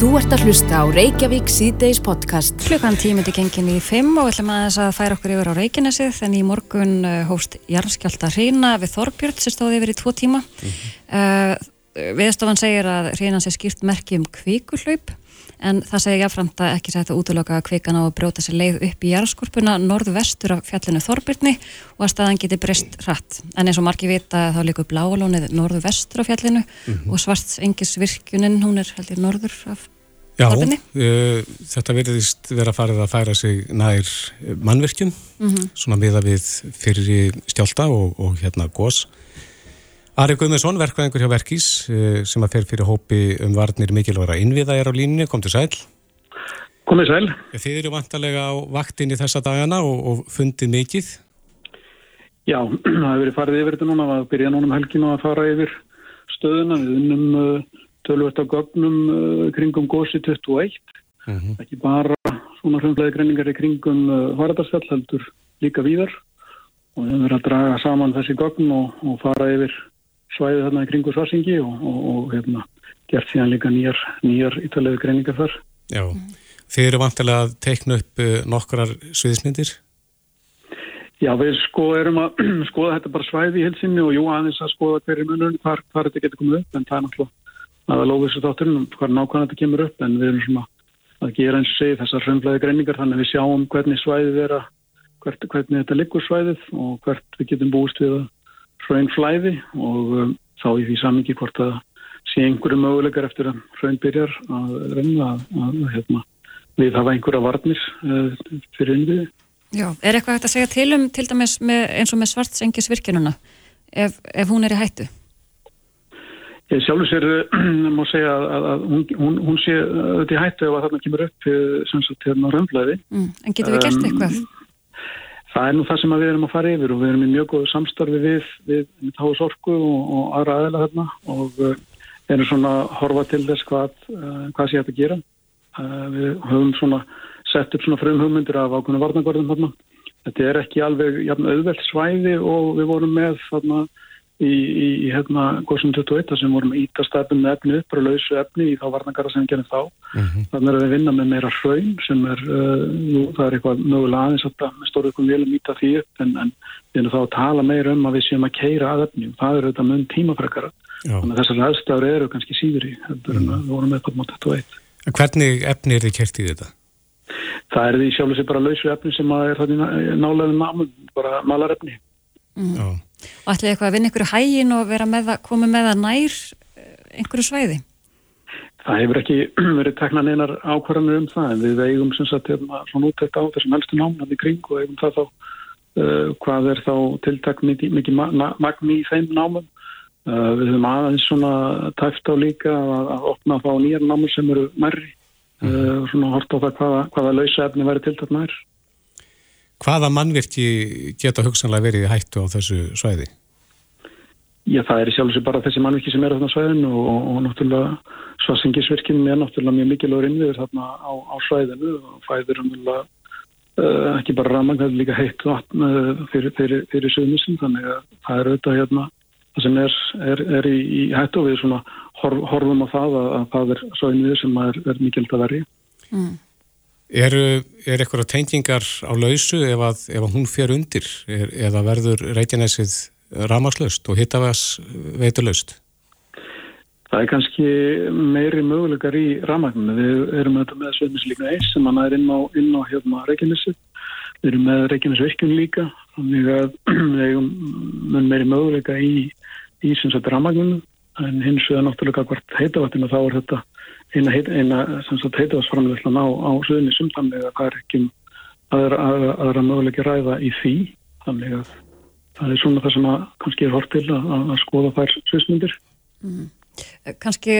Þú ert að hlusta á Reykjavík síðdeis podcast. Klukkan tímiti gengin í fimm og ætlum aðeins að færa okkur yfir á Reykjanesið en í morgun uh, hóst Jarnskjálta hreina við Þorbjörn sem stóði yfir í tvo tíma. Mm -hmm. uh, Viðstofan segir að hreinan sé skýrt merki um kvikuhlaup en það segir jáfnframt að ekki sætt að útlöka að kvikan á að brjóta sér leið upp í jarðskorpuna norðvestur af fjallinu Þorbyrni og að staðan geti breyst hratt. En eins og margi vita þá líkur bláalónið norðvestur af fjallinu mm -hmm. og svarts engisvirkjunin, hún er heldur norður af. Já, uh, þetta verðist vera farið að færa sig nær mannvirkjum, mm -hmm. svona miða við fyrir stjálta og, og hérna gós. Ari Guðmundsson, verkvæðingur hjá Verkís eh, sem að fer fyrir hópi um varnir mikilværa innviða er á línunni, kom til sæl. Komið sæl. Þið eru vantarlega á vaktinni þessa dagana og, og fundið mikið? Já, það hefur verið farið yfir þetta núna. Að byrja núna um helginu að fara yfir stöðuna. Við unnum uh, tölvöld á gögnum kringum gósi 21 mm -hmm. ekki bara svona hlumflæði greiningar í kringum varadarsfjall heldur líka víðar. Og við höfum verið að draga saman þessi gögn og, og fara yfir svæði þarna í kringu Svarsingi og, og, og hérna, gert síðan líka nýjar, nýjar ítalegu greiningar þar. Já, þið eru vantilega að teikna upp uh, nokkrar sviðismyndir? Já, við sko erum að skoða þetta bara svæði í hilsinni og jú aðeins að skoða hverju munum hvar, hvar þetta getur komið upp en það er náttúrulega að að lóðis þátturinn hvar nákvæmlega þetta kemur upp en við erum svona að gera eins og segja þessar hröndflæði greiningar þannig að við sjáum hvernig svæðið er að hvert, hvernig þetta liggur svæðið og hvert við getum búist við að hraun flæði og um, þá í því samingi hvort að sé einhverju möguleikar eftir að hraun byrjar að reyna að, að, hérna, við hafa einhverja varnir uh, fyrir innviði. Já, er eitthvað hægt að segja til um til dæmis með, eins og með svartsengis virkinuna ef, ef hún er í hættu? Ég sjálfur sér má segja að, að hún, hún, hún sé þetta í hættu ef að þarna kemur upp sem sagt hérna röndlaði. Mm, en getur við gert eitthvað? Um, Það er nú það sem við erum að fara yfir og við erum í mjög góðu samstarfi við, við, við Táus Orku og, og aðra aðeila þarna og uh, erum svona að horfa til þess hvað, uh, hvað sé þetta að gera. Uh, við höfum svona sett upp svona frum hugmyndir af ákveðinu varnagörðum þarna. Þetta er ekki alveg jafn auðvelt svæði og við vorum með þarna í, í, í hérna góðsum 21 sem vorum ítastæpum með efni upp og lausu efni í þá varnagara sem við gerum þá. Mm -hmm. Þannig að við vinna með meira hraun sem er, uh, jú, það er eitthvað mögulega aðeins að stóru ykkur vilja mýta því upp en, en við erum þá að tala meira um að við séum að keira að efni og það eru þetta mun tímafrækara. Þannig að þessar aðstæður eru kannski síður í mm -hmm. við vorum upp á 21. Hvernig efni er þið kert í þetta? Það er því sjálf og sér bara lausu efni sem er nálega námum, bara malarefni. Mm. Já. Og ætlaði eitthvað að vinna ykkur hægin og vera með að koma með að nær eh, einhverju svæði? Það hefur ekki verið tekna neinar ákvarðanir um það en við eigum sem sagt hérna, svona útækt á þessum helstu námið í kring og eigum það þá uh, hvað er þá tiltak mikið, mikið magni í þeim námum. Uh, við höfum aðeins svona tæft á líka að, að opna þá nýjar námur sem eru mærri uh, og svona hort á það hvaða, hvaða lausa efni verið tiltak nær. Hvaða mannverki geta hugsanlega verið í hættu á þessu svæði? Já, það er í sjálf og sér bara þessi mannverki sem er á þarna svæðinu og, og, og náttúrulega svarsengisverkinin er náttúrulega mjög mikilvægur innviður þarna á, á svæðinu og fæður umhverfulega uh, ekki bara ramang, það er líka heitt vatn uh, fyrir, fyrir, fyrir sögnisum þannig að það er auðvitað hérna það sem er, er, er í, í hættu og við svona horf, horfum á það að, að það er svæðinu sem er, er mikilvægt að verja. Mm. Er, er eitthvað tengingar á lausu ef að, ef að hún fer undir er, eða verður Reykjanesið ramagslaust og hittavas veitulaust? Það er kannski meiri möguleikar í ramagninu. Við erum með, Sveiminslíkna 1 sem hann er inn á, inn á hérna, Reykjanesið. Við erum með Reykjanesvirkjum líka þannig að við eigum meiri möguleika í, í ramagninu en hins vegar náttúrulega hvort heitavatinu þá er þetta eina, eina heitavarsframleyslan á, á söðunni sumtanlega það er ekki aðra, aðra, aðra möguleiki ræða í því þannig að það er svona það sem að kannski er hort til að, að skoða þær sviðsmyndir mm. Kannski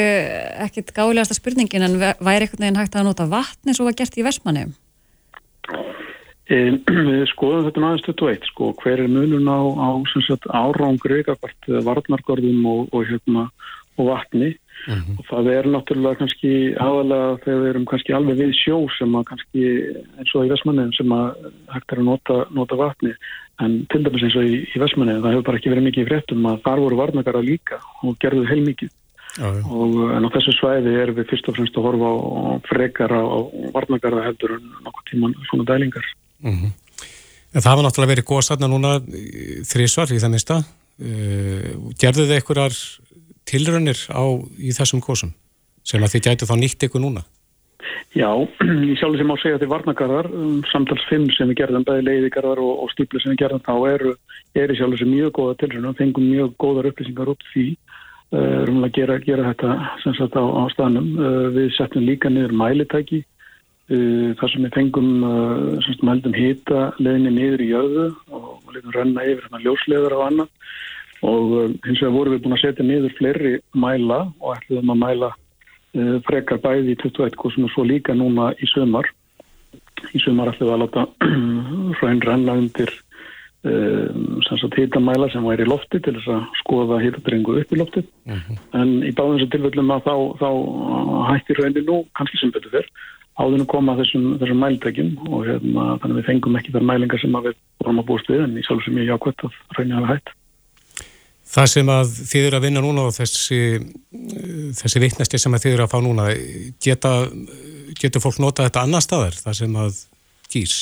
ekkit gáðilegasta spurningin en væri einhvern veginn hægt að nota vatni svo var gert í Vestmanni? E, við skoðum þetta náðast 21 sko, hver er munun á, á árangri, varnargörðum og, og, hérna, og vatni Mm -hmm. og það er náttúrulega kannski aðalega þegar við erum kannski alveg við sjó sem að kannski eins og í Vestmanniðin sem að hægt er að nota, nota vatni en til dæmis eins og í, í Vestmanniðin það hefur bara ekki verið mikið í fréttum að þar voru varnakara líka og gerðu heil mikið Já, já. og en á þessu svæði erum við fyrst og fremst að horfa á frekar á varnagarða heldur en nokkuð tíman svona dælingar mm -hmm. En það var náttúrulega verið góð satna núna þrísvar í það minsta uh, gerðu þið einhverjar tilrönnir á í þessum góðsum sem að þið gætu þá nýtt ykkur núna? Já, ég sjálf sem á að segja þið varnagarðar um, samtals 5 sem við gerðum bæði leiðigarðar og, og stípli sem við gerðum þá eru er í sjálf sem mjög góða tilrönnum fengum mjög góðar upplýsingar út því Uh, erum að gera, gera þetta sem sagt á, á staðnum. Uh, við settum líka niður mælitæki uh, þar sem við fengum sem sagt mældum hita leðinni niður í jöðu og líka renna yfir hérna ljósleðar á annan og hins vegar vorum við búin að setja niður fleiri mæla og ætluðum að mæla frekar bæði í 21 og svo líka núna í sömar. Í sömar ætluðum við að láta hraun renna undir Um, hitamæla sem væri í lofti til þess að skoða hitadrengu upp í lofti mhm. -huh. en í báðum þessu tilfellum að þá, þá hættir raunin nú kannski sem betur fyrr áðinu koma þessum, þessum mæltækjum og hérna, þannig að við fengum ekki þar mælingar sem við vorum að búast við en í sjálf sem ég jákvæmt að raunin hafa hætt Það sem að þið eru að vinna núna og þessi, þessi vittnesti sem þið eru að fá núna geta, getur fólk nota þetta annar staðar það sem að gís?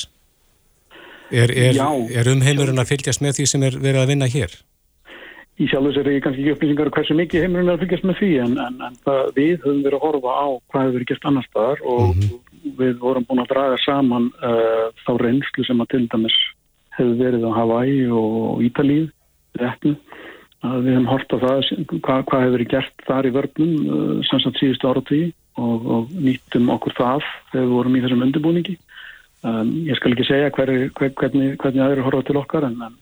Er, er, er umheimurinn að fylgjast með því sem er verið að vinna hér? Í sjálf þess er ég kannski ekki upplýsingar hversu mikið heimurinn er að fylgjast með því en, en, en það, við höfum verið að horfa á hvað hefur verið gert annar staðar og mm -hmm. við vorum búin að draga saman uh, þá reynslu sem að til dæmis hefur verið á Hawaii og Ítalíð réttin að við hefum hort á það hvað, hvað hefur verið gert þar í vörnum uh, samsagt síðustu ára tíu og, og nýttum okkur það þegar við vorum í þessum undirbúningi Um, ég skal ekki segja hver, hver, hvernig, hvernig aðeins horfa til okkar en, en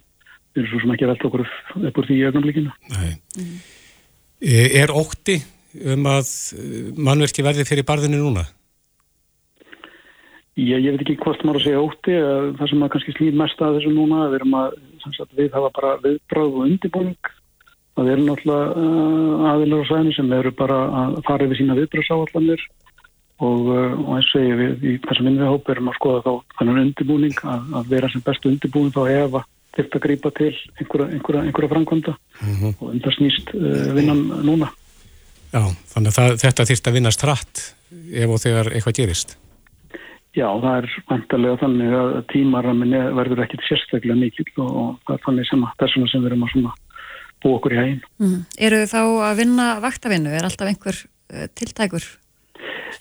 við erum svo sem ekki velt okkur upp úr því í ögnumlíkinu. Mm. Er ótti um að mannverki verði fyrir barðinu núna? Ég, ég veit ekki hvort maður að segja ótti það sem maður kannski slýð mest að þessu núna við erum að sagt, við hafa bara viðbráð og undirbúning það eru náttúrulega uh, aðilar á sæðinu sem eru bara að fara yfir sína viðbráðsáallanir og, uh, og eins ég við í þessum innviðhóp erum að skoða þá þannig undirbúning að, að vera sem bestu undirbúning þá ef að þetta grýpa til einhverja, einhverja, einhverja framkvæmda mm -hmm. og um það snýst uh, vinnan núna. Já, þannig að það, þetta þýrst að vinnast hratt ef og þegar eitthvað gerist. Já, það er vantarlega þannig að tímaramin verður ekkit sérstaklega mikill og, og það er þannig sem að þessuna sem við erum að bú okkur í hægin. Mm. Eru þið þá að vinna vaktavinnu? Er alltaf einhver uh, tiltækur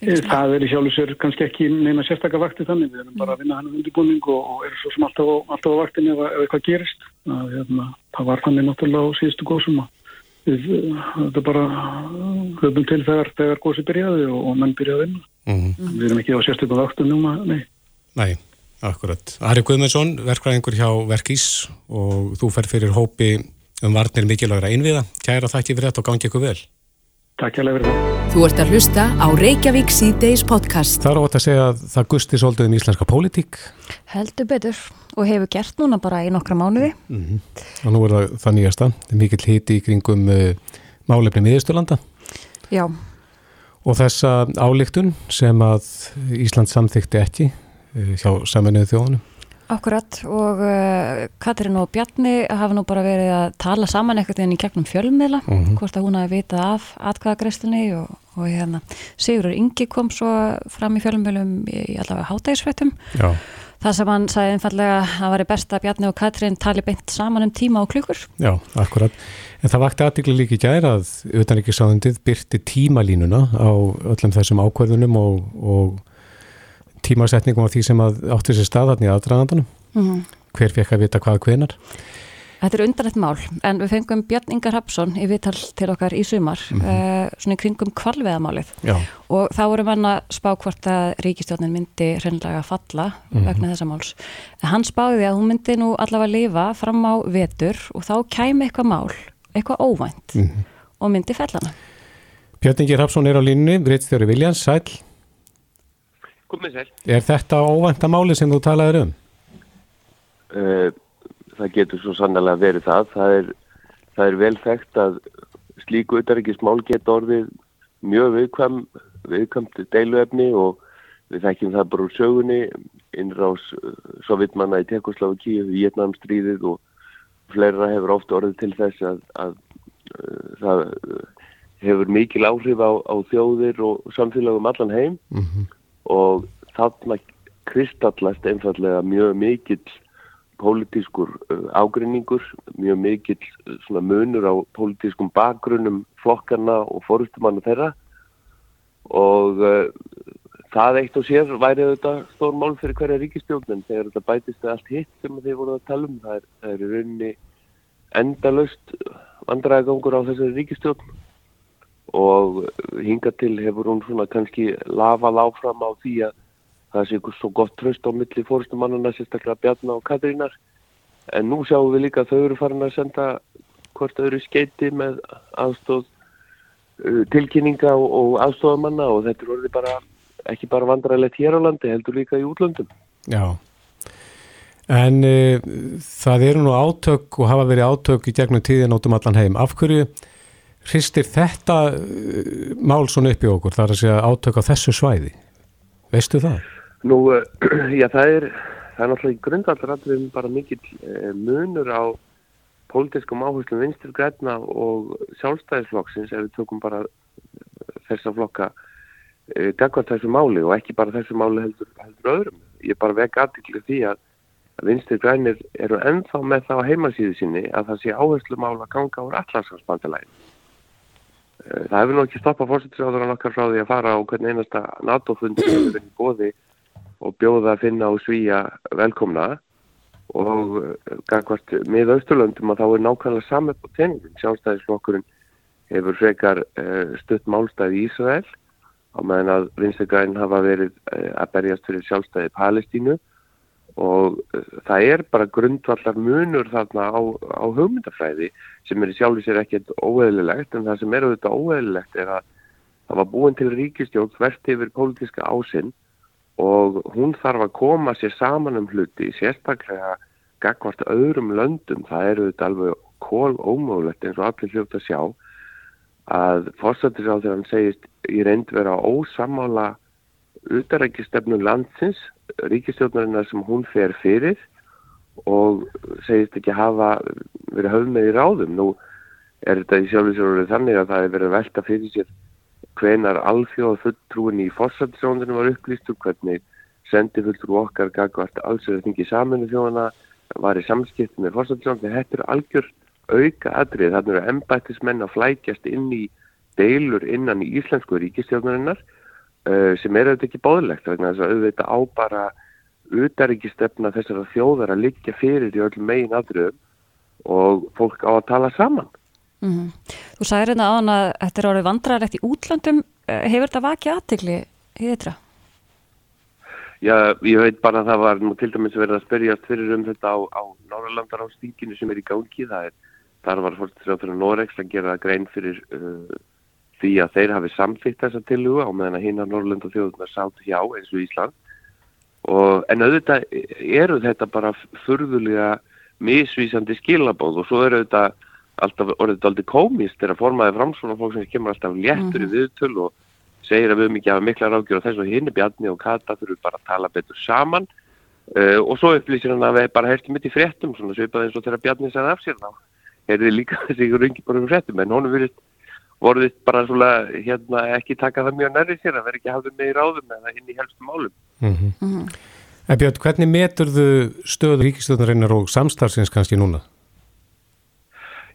Það er í sjálf og sér kannski ekki neina sérstakka vakti þannig, við erum bara að vinna hann um undirbúning og, og erum svo sem alltaf á, alltaf á vaktin ef, ef eitthvað gerist. Það, hérna, það var þannig náttúrulega á síðustu góðsum að við þetta bara höfum til þegar, þegar góðsi byrjaði og, og menn byrjaði að vinna. Mm -hmm. Við erum ekki á sérstakka vaktin núma, nei. Nei, akkurat. Ari Guðmundsson, verkvæðingur hjá Verkís og þú fer fyrir hópi um varnir mikilvægra einviða. Kæra þakki fyrir þetta og gangi ykkur vel. Takk hjá fyrir það. Þú ert að hlusta á Reykjavík C-Days podcast. Það er ótt að segja að það gusti svolítið um íslenska pólitík. Heldur betur og hefur gert núna bara í nokkra mánuði. Mm -hmm. Og nú er það það nýjasta. Það er mikill hiti í kringum uh, málefni miðursturlanda. Já. Og þessa álíktun sem að Ísland samþykti ekki uh, hjá saminuðu þjóðunum. Akkurat og uh, Katrin og Bjarni hafa nú bara verið að tala saman eitthvað inn í gegnum fjölmiðla mm -hmm. hvort að hún hafi vitað af atkvæðagreistinni og, og hérna Sigurur Ingi kom svo fram í fjölmiðlum í allavega hátægisfrættum það sem hann sagði einfallega að það var best að Bjarni og Katrin tali beint saman um tíma og klukkur. Já, akkurat, en það vakti aðdegli líki gæra að utanrikiðsáðundið byrti tímalínuna á öllum þessum ákvæðunum og, og tímasetningum á því sem átti sér staðarni aðdraðandanum mm -hmm. hver fekk að vita hvað hvenar Þetta er undanlegt mál en við fengum Björn Ingar Hapsson í viðtal til okkar í sumar mm -hmm. uh, svona kringum kvalveðamálið Já. og þá vorum hann að spá hvort að ríkistjónin myndi hreinlega falla mm -hmm. vegna þessa máls. En hann spáði að hún myndi nú allavega lifa fram á vetur og þá kæmi eitthvað mál eitthvað óvænt mhm. og myndi fellana. Björn Ingar Hapsson er á línni, Rittstjóri Viljans, sæl komið sér. Er þetta óvænta máli sem þú talaður um? Uh, það getur svo sannlega verið það. Það er, það er vel þekkt að slíku auðarrikismál geta orðið mjög viðkvæm, viðkvæmt deiluefni og við þekkjum það bara úr sögunni, innrás uh, sovitmanna í Tekoslavakíu, Vietnamstríðið og fleira hefur ofta orðið til þess að, að uh, það hefur mikil áhrif á, á þjóðir og samfélagum allan heim mm -hmm. Og þarna kristallast einfallega mjög mikill pólitískur uh, ágrinningur, mjög mikill uh, munur á pólitískum bakgrunum flokkarna og fórustumannu þeirra. Og uh, það eitt og sér væri þetta stór mál fyrir hverja ríkistjókn en þegar þetta bætist allt hitt sem þið voruð að tala um. Það er, það er í rauninni endalust vandræðagangur á þessari ríkistjókn og hinga til hefur hún svona kannski lafað áfram á því að það sé svo gott tröst á milli fórstumannana sérstaklega Bjarnar og Katrínar. En nú sjáum við líka að þau eru farin að senda hvort þau eru skeiti með aðstóð uh, tilkynninga og, aðstóðamanna og þetta er orðið bara ekki bara vandræðilegt hér á landi heldur líka í útlöndum. Já. En uh, það eru nú átök og hafa verið átök í gegnum tíðin átum allan heim. Af hverju hristir þetta uh, mál svona upp í okkur þar að segja átök á þessu svæði veistu það? Nú, uh, já, það er, það er náttúrulega í grundvallarallum bara mikill uh, munur á pólitískum áherslum vinstur græna og sjálfstæðisflokksins ef við tökum bara eh, þessa flokka dagvart þessu máli og ekki bara þessu máli heldur, heldur öðrum. Ég er bara veg aðtikli því að, vinstur grænir eru ennþá með það á heimasíðu sinni að það sé áherslu mála ganga úr allarsvarsbandilægin. Það hefur nú ekki stoppað fórsettisráður á nokkar frá því að fara á hvern einasta NATO-fundi sem er í bóði og bjóða að finna og svíja velkomna og eh, gangvart með Östurlöndum að þá er nákvæmlega saman på tenningum. Sjálfstæðisflokkurinn hefur frekar uh, stutt málstæði í Ísrael á meðan að Vinstegræn hafa verið að berjast fyrir sjálfstæði Palestínu og uh, það er bara grundvallar munur þarna á, á hugmyndafræði sem er í sjálfi sér ekkert óeðlilegt en það sem er auðvitað óeðlilegt er að það var búin til ríkistjók hvert yfir pólitíska ásinn og hún þarf að koma sér saman um hluti, sérstaklega gagvart öðrum löndum, það eru þetta alveg kól ómögulegt eins og allir hljótt að sjá að fórsættisáður hann segist í reynd vera ósamála utarækistefnu landsins, ríkistjórnarinnar sem hún fer fyrir og segist ekki hafa verið höfð með í ráðum. Nú er þetta í sjálfsögur þannig að það er verið velta fyrir sér hvenar alþjóða fulltrúin í fórsættisróndinu var upplýstur, hvernig sendi fulltrú okkar gagvart alls er það þingið saminu þjóðana, var í samskipt með fórsættisróndinu, þetta er algjör auka atrið, þannig eru embættismenn að flækjast inn í deilur innan í Íslensku ríkistjóðnarinnar uh, sem er auðvitað ekki bóðlegt vegna þess að auðvitað á bara utaríkistefna þessara þjóðar að liggja fyrir í öllum megin atriðum og fólk á að tala saman Mm -hmm. Þú sagði hérna á hann að þetta er árið vandrarlegt í útlandum. Eh, hefur þetta vakið aðtegli í þetta? Já, ég veit bara að það var nú til dæmis verið að spyrjast fyrir um þetta á, á Norrlandar á stíkinu sem er í gangi. Það er, þar var fórstuðsrjáður Noregs að gera grein fyrir uh, því að þeir hafi samþýtt þessa tilugu á meðan að hinnar Norrlanda þjóðunar sátt hjá eins og Ísland. Og, en auðvitað eru þetta bara furðulega misvísandi skilabóð og svo eru þetta alltaf orðið aldrei komist þegar formaði framsvona fólk sem kemur alltaf léttur mm -hmm. í viðtöl og segir að við ekki hafa mikla ráðgjör og þess að hinn er Bjarni og Kata þurfum bara að tala betur saman uh, og svo upplýsir hann að við bara herstum mitt í fréttum svona svipað eins og þegar Bjarni sagði af sér þá þið líka þessi rungi bara um fréttum en honum virðist voruð bara svona hérna ekki taka það mjög nærri sér að vera ekki hafðið með í ráðum eða inn í helstu málum mm -hmm. Mm -hmm. En Björn, hvernig metur þau stöðu ríkistöðnarinnar og samstarfsins kannski núna?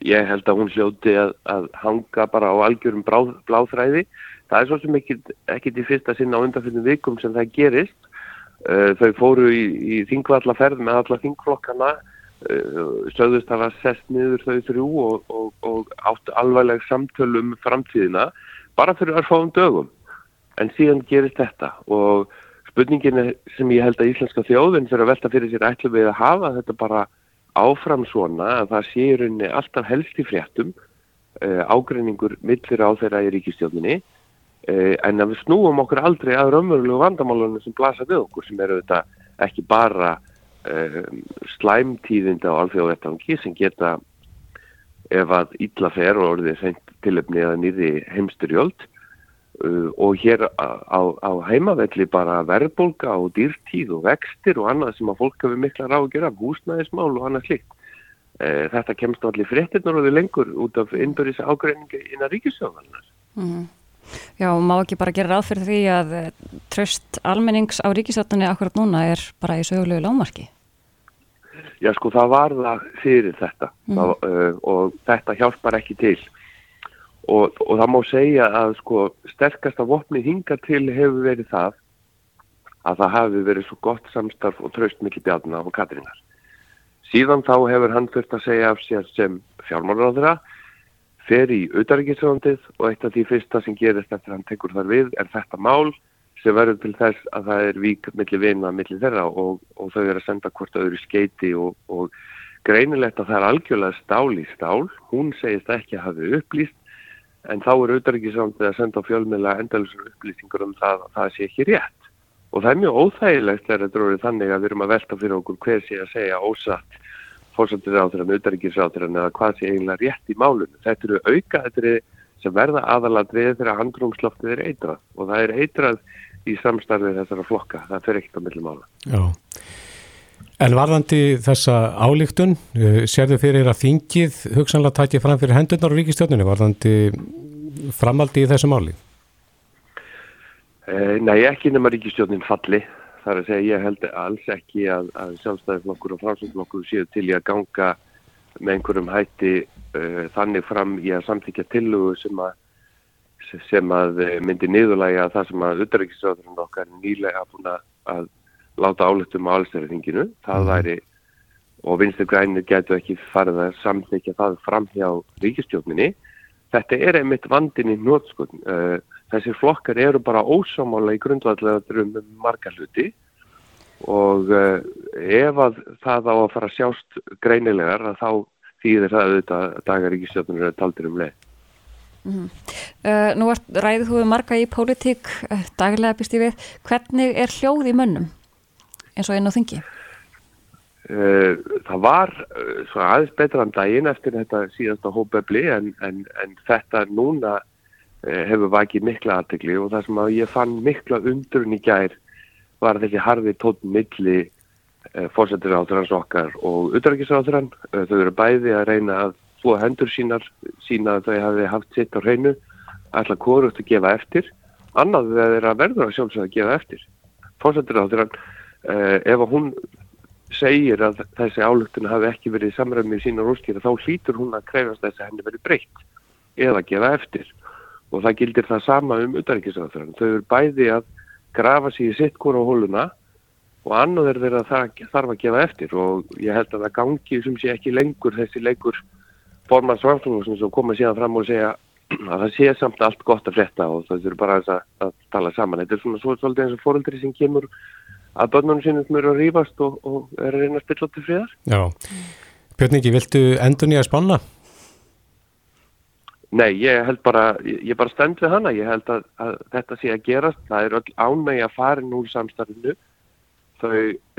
ég held að hún hljóti að, að hanga bara á algjörum brá, bláþræði. Það er svo sem ekki til fyrsta sinna á undanfjöndum vikum sem það gerist. Uh, þau fóru í, í þingvallaferð með alla þingflokkana, sögðust að það sest niður þau þrjú og, og, og áttu alvarleg samtölu um framtíðina bara fyrir að fáum dögum. En síðan gerist þetta og spurningin sem ég held að íslenska þjóðin fyrir að velta fyrir sér ætlu við að hafa þetta bara áfram svona að það sé í rauninni alltaf helst í fréttum uh, ágreiningur millir á þeirra í ríkistjóninni uh, en að við snúum okkur aldrei að raunverulegu vandamálunum sem blasa við okkur sem eru þetta ekki bara uh, slæmtíðinda á alþjóðvettangi sem geta ef að ítla fer og orðið seint tilöfni eða nýði heimsturjöld Uh, og hér á, á heimavelli bara verðbólka og dýrtíð og vextir og annað sem að fólk hefur mikla ráð að gera, húsnæðismál og annað slikt. e, þetta kemst allir fréttinur og við lengur út af innbörðis ágreiningi innan ríkisjóðanar. Mm. Já, og má ekki bara gera ráð fyrir því að eh, tröst almennings á ríkisjóðunni akkurat núna er bara í sögulegu lámarki? Já, sko, það var það fyrir þetta mm. það, uh, og þetta hjálpar ekki til og, og það má segja að sko sterkasta vopni hinga til hefur verið það að það hafi verið svo gott samstarf og tröst mikið bjarnar og Katrínar. Síðan þá hefur hann þurft að segja af sér sem fjármálaráðura, fer í auðarrikiðsvöndið og eitt af því fyrsta sem gerist eftir hann tekur þar við er þetta mál sem verður til þess að það er vík millir vina, millir þeirra og, og þau er að senda hvort öðru skeiti og, og greinilegt að það er algjörlega stál í stál. Hún segist ekki að hafi upplýst en þá er auðarrikiðsvöndið að senda fjölmjöla endalusur upplýsingur um það að það sé ekki rétt. Og það er mjög óþægilegt þegar þetta er þannig að við erum að velta fyrir okkur hver sé að segja ósatt fórsöndir áþurann, auðaríkisráþurann eða hvað sé eiginlega rétt í málunum. Þetta eru auka, þetta eru sem verða aðaladrið þegar handrumsloftið er eitrað og það er eitrað í samstarfið þessara flokka. Það fer ekkert á millum mála. Já. En varðandi þessa álíktun, eh, sér þau fyrir að þingið hugsanlega takja fram fyrir hendurnar á ríkistjóninu varðandi framaldi í þessu máli? Eh, nei, ekki nema ríkistjónin falli. Það er að segja, ég held alls ekki að, að sjálfstæðiflokkur og framsöndflokkur séu til í að ganga með einhverjum hætti uh, þannig fram í að samþykja tillugu sem að, sem að eh, myndi niðurlæga það sem að utarriksráðurinn okkar nýlega búin að láta álutum á allstæðarþinginu. Það mhm. væri, og vinstur grænir getur ekki farið að samþykja það fram hjá ríkistjóninni. Þetta er einmitt vandin í nótskotn. Uh, Þessir flokkar eru bara ósámála í grundvallega um marga hluti og uh, ef að það á að fara að sjást greinilegar að þá þýðir það auðvitað að dagaríkistjóðunir eru taldir um leið. Mm -hmm. uh, nú ræðið þú marga í pólitík, uh, daglega býst ég við. Hvernig er hljóð í mönnum eins og einn á þingi? Það var aðeins betra en daginn eftir þetta síðasta hópefli en, en, en þetta núna Eh, hefur vakið mikla aðtegli og það sem að ég fann mikla undrun í gær var þessi harfi tótt milli eh, fórsættir áþranns okkar og utdragisáþrann. Eh, þau eru bæði að reyna að flóa hendur sínar, sína að þau hafi haft sitt á hreinu, alltaf koruðt að gefa eftir. Annað er að verður að sjálfsögða að gefa eftir. Fórsættir áþrann, ef hún segir að þessi álugtun hafi ekki verið samræmið sína rúskýra, þá hlýtur hún að krefast þess að henni verið breytt eða gefa eftir og það gildir það sama um utanrikiðsraðfjörðan. Þau eru bæði að grafa sér í sitt hvora á hóluna og annað er verið að það þarf að gefa eftir og ég held að það gangi sem sé ekki lengur þessi leikur formans varflunum sem koma síðan fram og segja að það sé samt allt gott að fletta og það eru bara að, að tala saman. Þetta er svona svolítið eins og fóröldri sem kemur að börnunum sínum sem eru að rýfast og, og er að reyna að spilla til friðar. Já. Björningi, viltu endur nýja spanna? Nei, ég held bara, ég bara stend við hana, ég held að, að þetta sé að gerast, það er öll ánægi að fara núr samstarfinu, þau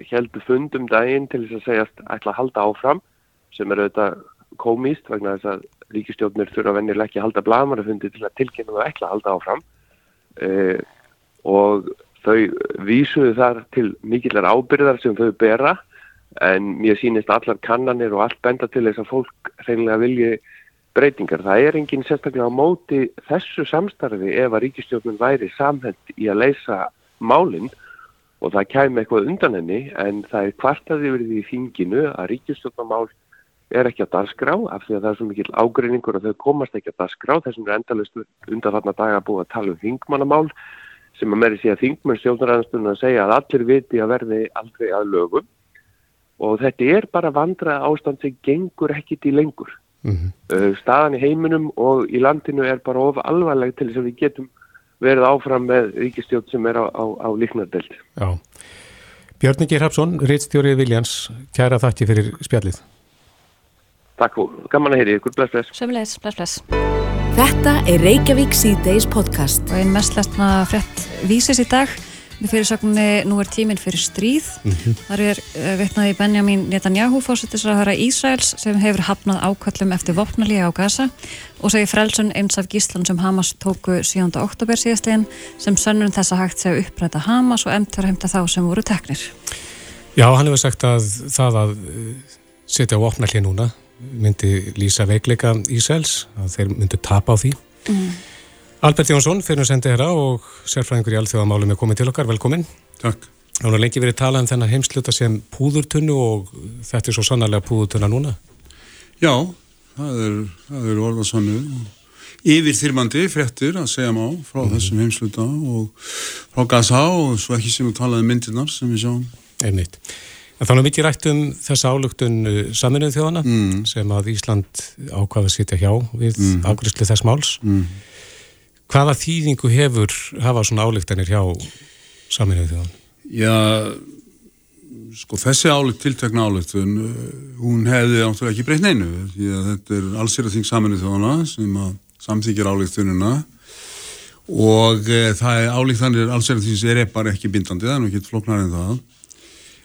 heldur fundum daginn til þess að segjast ætla að halda áfram, sem er auðvitað komíst vegna þess að ríkistjóknir þurfa vennilega ekki að halda blamarufundi til að tilkynna það ætla að halda áfram. Eh, og þau vísuðu þar til mikillar ábyrðar sem þau bera en mér sínist allar kannanir og allt benda til þess að fólk reynilega vilji breytingar. Það er enginn sérstaklega á móti þessu samstarfi ef að ríkistjóknum væri samhend í að leysa málinn og það kæmi eitthvað undan henni en það er kvartaði verið í þinginu að ríkistjóknumál er ekki að darskrá af því að það er svo mikil ágreiningur og þau komast ekki að darskrá þessum er endalust undan þarna daga búið að tala um þingmannamál sem að meiri sé að þingmenn stjórnarannastunum að segja að allir viti að verði aldrei að lögum. Og þetta er bara vandrað ástand sem gengur ekkit í lengur Mm -hmm. Staðan í heiminum og í landinu er bara of alvarleg til þess að við getum verið áfram með ríkistjótt sem er á, á, á líknardelt. Já. Björn Ingi Hrapsson, Ritstjóri Viljans, kæra þakki fyrir spjallið. Takk og gaman að heyri ykkur, bless bless. Sömulegis, bless bless. Þetta er Reykjavík C-Days podcast. Og einn mest lestna frett vísis í dag með fyrirsögninni Nú er tíminn fyrir stríð. Mm -hmm. Þar er uh, vitnaði Benjamin Netanyahu fósittisraðara Ísraels sem hefur hafnað ákvöllum eftir vopnalíja á Gaza og segir frelsun eins af gíslan sem Hamas tóku 7. oktober síðastlegin sem sönnum þess að hægt segja uppræta Hamas og emtur heimta þá sem voru teknir. Já, hann hefur sagt að það að setja vopnalíja núna myndi lýsa veikleika Ísæls, að þeir myndi tapa á því. Mm. Albert Jónsson, fyrir að senda þér á og sérfræðingur í alþjóðamálum er komið til okkar, velkomin. Takk. Það var lengi verið talað um þennan heimsluta sem púðurtunnu og þetta er svo sannarlega púðurtunna núna. Já, það er, er orðarsannu yfir þyrmandi frettir að segja má frá mm. þessum heimsluta og frá Gaza og svo ekki sem við talaðum myndirnar sem við sjáum. Einmitt. En þá er mikið rætt um þessa álugtun uh, saminuð þjóðana mm. sem að Ísland ákvaða að sitja hjá við mm. afgriðslu þess máls. Hvaða þýðingu hefur hafa svona álugtanir hjá saminuð þjóðana? Já, sko þessi álugt, tiltekna álugtun, uh, hún hefði áttur ekki breytt neinu þetta er allsýra þing saminuð þjóðana sem að samþykjir álugtununa og e, það er álugtanir allsýra þing sem er bara ekki bindandi, það er nú ekki floknar en það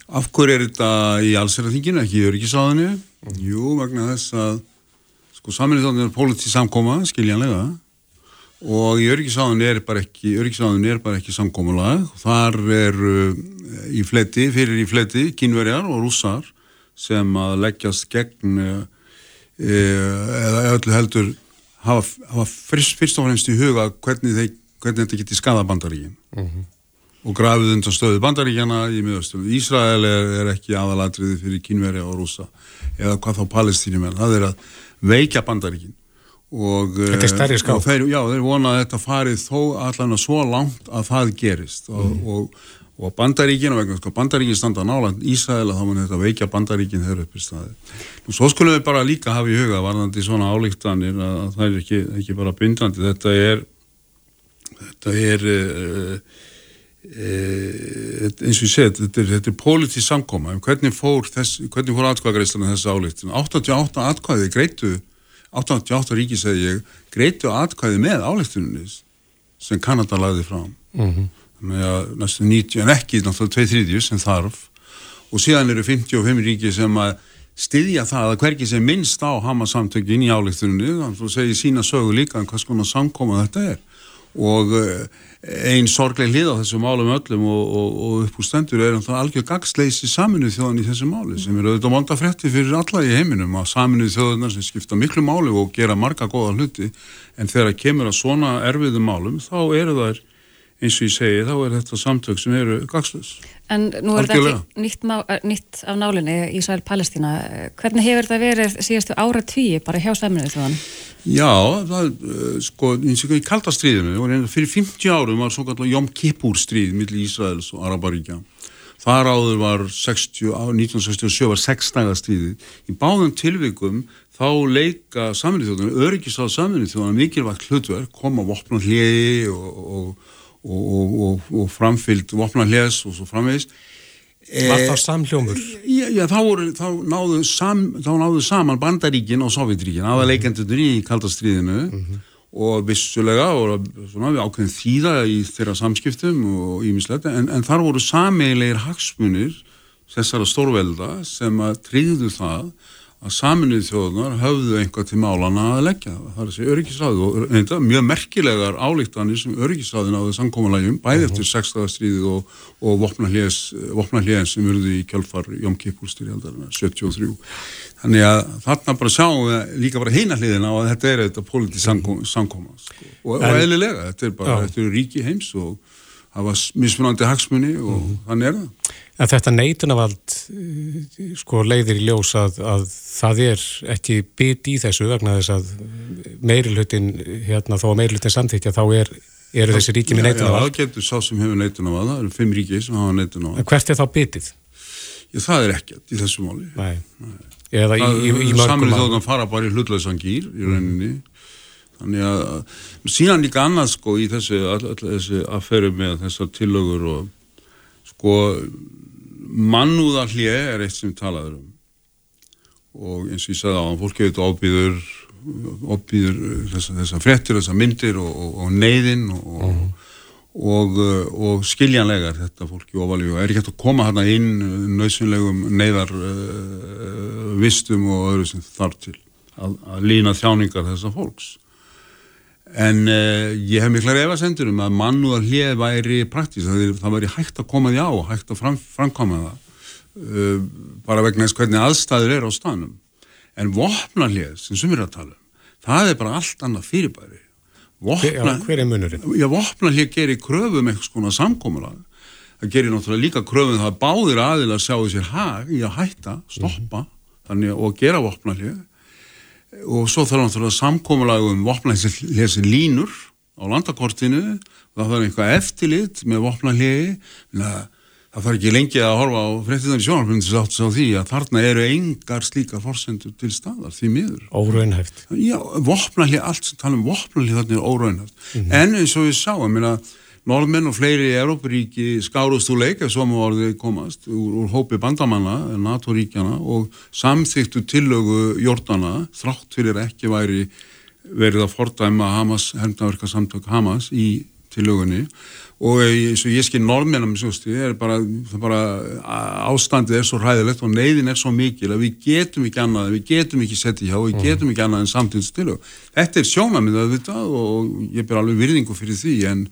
Af hverju er þetta í allsverðarþinginu, ekki í örgisáðinu? Mm. Jú, vegna þess að sko saminnið þáttan er pólitíð samkóma, skiljanlega og í örgisáðinu er bara ekki örgisáðinu er bara ekki samkómulag þar er uh, í fleti, fyrir í fleti, kynverjar og rússar sem að leggjast gegn uh, eða öllu heldur hafa, hafa fyrst, fyrst og fremst í huga hvernig, þeir, hvernig þetta getur skada bandaríkin mm -hmm og grafið undan stöðu bandaríkjana í miðastölu. Ísrael er, er ekki aðalatriði fyrir kínveri og rúsa eða hvað þá palestínum er. Það er að veikja bandaríkin. Og, stærri ská. Þeir, já, þeir vona að þetta farið þó allan að svo langt að það gerist og, mm. og, og bandaríkin og vegna sko bandaríkin standa náland Ísrael að þá mun þetta veikja bandaríkin þeirra upp í staði. Nú svo skulum við bara líka hafa í huga varðandi svona álíktanir að það er ekki, ekki bara bindandi. Þetta er þetta er uh, Eh, eins og ég segi, þetta er, er pólitísk samkoma, hvernig fór, fór atkvæðagreislan þessu álíktun 88 atkvæði greitu 88 ríki segi ég greitu atkvæði með álíktunni sem Kanada lagði fram. Mm -hmm. með að næstu 90 en ekki náttúrulega 2-3 sem þarf. Og síðan eru 55 ríki sem að styðja það að hverki sem minnst á hama samtökin í álíktunni þannig að það segir sína sögu líka en hvað skoðan samkoma þetta er og eh, einn sorgleg hlið á þessu málum öllum og, og, og upp úr stendur er það algjör gagsleysi saminuð þjóðan í þessu máli sem eru auðvitað monda frétti fyrir alla í heiminum að saminuð þjóðunar sem skipta miklu máli og gera marga góða hluti en þegar kemur að svona erfiðum málum þá eru þær eins og ég segi þá er þetta samtök sem eru gagslaus. En nú er þetta ekki nýtt, má, eh, nýtt af nálinni Ísrael-Palestína. Hvernig hefur þetta verið síðastu ára tvíi bara hjá saminuð þjóðan? Já, það, eh, sko, eins og í kaldastriðinu, fyrir 50 árum var svo kallar Jom Kippur stríð millir Ísraels og Arabaríkja. Þar áður var 60, 1967 var 6 dagar stríði. Í báðum tilvikum þá leika saminnið þjóðan, öryggisað saminnið þjóðan mikilvægt hlutverk, koma vopna hliði og, og, og, og framfyllt vopna hliðs og svo framvegist Var það samljómur? Já, já þá, voru, þá, náðu sam, þá náðu saman bandaríkin og sovjetríkin aðaleikendur í kaldastriðinu mm -hmm. og vissulega og svona, við ákveðum þýða í þeirra samskiptum og ímislegt en, en þar voru sameilegir hagsmunir þessara stórvelda sem að tryggðu það að saminuð þjóðunar höfðu einhvað til málana að leggja. Það er þessi öryggisræðu og reynda, mjög merkilegar álíktanir sem öryggisræðin á þessu samkómalægjum bæði eftir sextaðastríðið og, og vopna hljén sem verði í kjálfar Jóm Kipúlstyrjaldarinn 73 þannig að þarna bara sjáum við líka bara heina hliðina og þetta er þetta pólitíð samkóma sko. og, og eðlilega, þetta er bara, þetta eru ríki heims og hafa mismunandi hagsmunni og uh -huh. þannig er það En þetta neitunavald sko leiðir í ljós að, að það er ekki bit í þessu vegna þess að meirilhutin hérna þó að meirilhutin samþykja þá er, eru þessi ríki með neitunavald. Já, það getur sá sem hefur neitunavald, það eru fimm ríki sem hafa neitunavald. En hvert er þá bitið? Já, það er ekkert í þessu máli. Nei. Nei. Eða það, í, í, í mörgum Samrið þóttan fara bara í hlutlausan gýr í rauninni. Mm. Þannig að síðan líka annað sko í þessu, all, all, þessu affæru með þessar tillögur og sko mannúðarhlið er eitt sem við talaðum um og eins og ég sagði á hann, fólki auðvitað ábýður ábýður þessar þessa frettir, þessar myndir og, og, og neyðin og, uh mhm. -huh. og skiljanlegar þetta fólki ofalega og er ekki hægt að koma hérna inn nöðsynlegum neyðar uh, vistum og öðru sem þarf til að, að lína þjáningar þessar fólks en uh, ég hef miklar efasendur um að mannúðar hlið væri praktísk, það, væri hægt að koma því á hægt að fram, framkoma það uh, bara vegna þess hvernig aðstæður er á stanum en vopnarlið sem sem erum að tala um það er bara allt annað fyrirbæri Vopna, hver er munurinn? Já, vopnarlið gerir kröfum eitthvað svona samkómulag það gerir náttúrulega líka kröfum það báðir aðil að sjá þessi hag í að hætta, stoppa mm -hmm. þannig, og gera vopnarlið og svo þarf náttúrulega samkómulag um vopnarlið línur á landakortinu það þarf eitthvað eftirlit með vopnarliði það þarf ekki lengi að horfa á fréttiðan í sjónarfjöndis á því að þarna eru engar slíkar forsendur til staðar því miður. Óraunhæft. Já, vopnallið, allt sem tala um vopnallið þarna er óraunhæft. Mm -hmm. En eins og við sáum, minna, norðmenn og fleiri í Európaríki skárust úr leika sem voruði komast úr, úr hópi bandamanna, NATO-ríkjana og samþyktu tillögu jordana þrátt fyrir ekki væri verið að fordæma Hamas, hermdaverka samtök Hamas í tillögunni og eins og ég skil norðmennum er bara, bara ástandið er svo ræðilegt og neyðin er svo mikil að við getum ekki annað við getum ekki settið hjá, við mm. getum ekki annað en samtíðstilög. Þetta er sjónamið að þetta og ég ber alveg virðingu fyrir því en,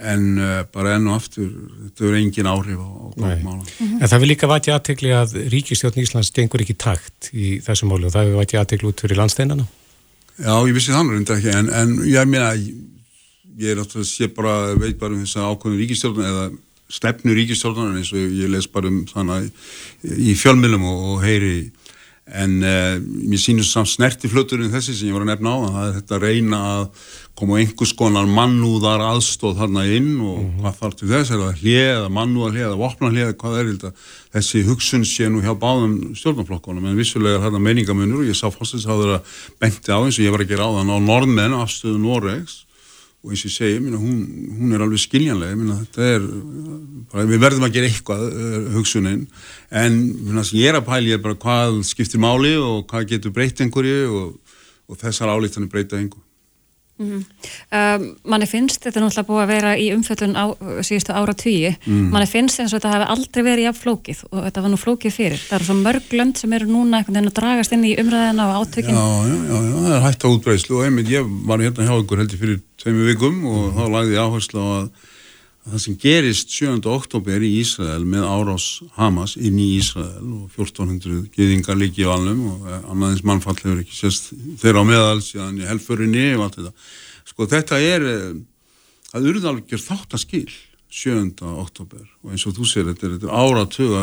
en uh, bara enn og aftur, þetta er engin áhrif á, á góðmála. En það vil líka væti aðtegli að Ríkistjórn Íslands stengur ekki takt í þessum málu og það vil væti aðtegli út fyrir landsteinana? Já, ég vissi þannig en, en, en ég meina ég er náttúrulega sé bara, veit bara um þess að ákvöðum ríkistjórnum eða stefnu ríkistjórnum eins og ég les bara um þannig í fjölmjölum og, og heyri en uh, mér sínust samt snertifluturinn þessi sem ég var að nefna á það er þetta að reyna að koma einhvers konar mannúðar aðstóð þarna inn og mm -hmm. hvað þarf til þess? Er það hlið mannúðar hlið vopna hlið hvað er þetta? Þessi hugsun sé nú hjá báðum stjórnarflokkonum en vissulega er þetta meiningamunur og ég sá fórstins að það benti á eins og ég var að gera á þann á norðmenn afstöðu Noregs og eins og ég segi, minna, hún, hún er alveg skiljanlega minna, er, bara, við verðum að gera eitthvað uh, hugsunin. En minna, ég er að pæli er hvað skiptir máli og hvað getur breytt einhverju og, og þessar álítanir breyta einhverju Mm -hmm. um, manni finnst, þetta er náttúrulega búið að vera í umfjöldun á síðustu ára tíu, mm. manni finnst eins og þetta hefði aldrei verið jafn flókið og þetta var nú flókið fyrir. Það eru svo mörg lönd sem eru núna einhvern veginn að dragast inn í umræðina og átökinn. Já, já, já, já, það er hægt á útbreyslu og einmitt ég var hérna hjá ykkur heldur fyrir tveimu vikum og þá lagði ég áherslu á að það sem gerist 7. oktober í Ísrael með árás Hamas inn í Ísrael og 1400 geðingar líki í valnum og eh, annaðins mannfall hefur ekki sérst þeirra á meðal síðan í helfurinni og allt þetta. Sko þetta er eh, að urðalgjör þáttaskil 7. oktober og eins og þú sér þetta er, er áratuga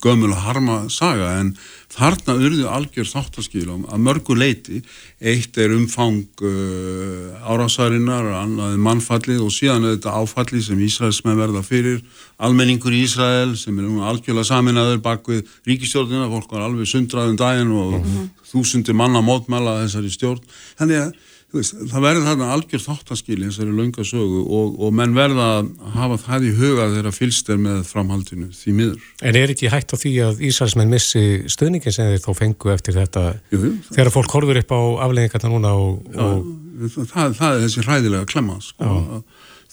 gömul og harma saga en þarna urðu algjör þáttaskilum að mörgu leiti eitt er umfang uh, árásarinnar annað mannfallið og síðan er þetta áfallið sem Ísraels með verða fyrir almenningur í Ísrael sem er algjörlega saminaður bak við ríkistjórnina fólk var alveg sundraðum daginn og mm -hmm. þúsundir manna mótmæla þessari stjórn þannig að veist, það verður þarna algjör þáttaskili þessari laungasögu og, og menn verða að hafa það í huga þegar fylst er með framhaldinu því miður. En er ekki hægt á því að Ísraelsmenn missi stöðningin sem þeir þá fengu eftir þetta jú, þegar það... fólk horfur upp á afleggingarna núna og... Og... Það, það er þessi hræðilega klemma sko,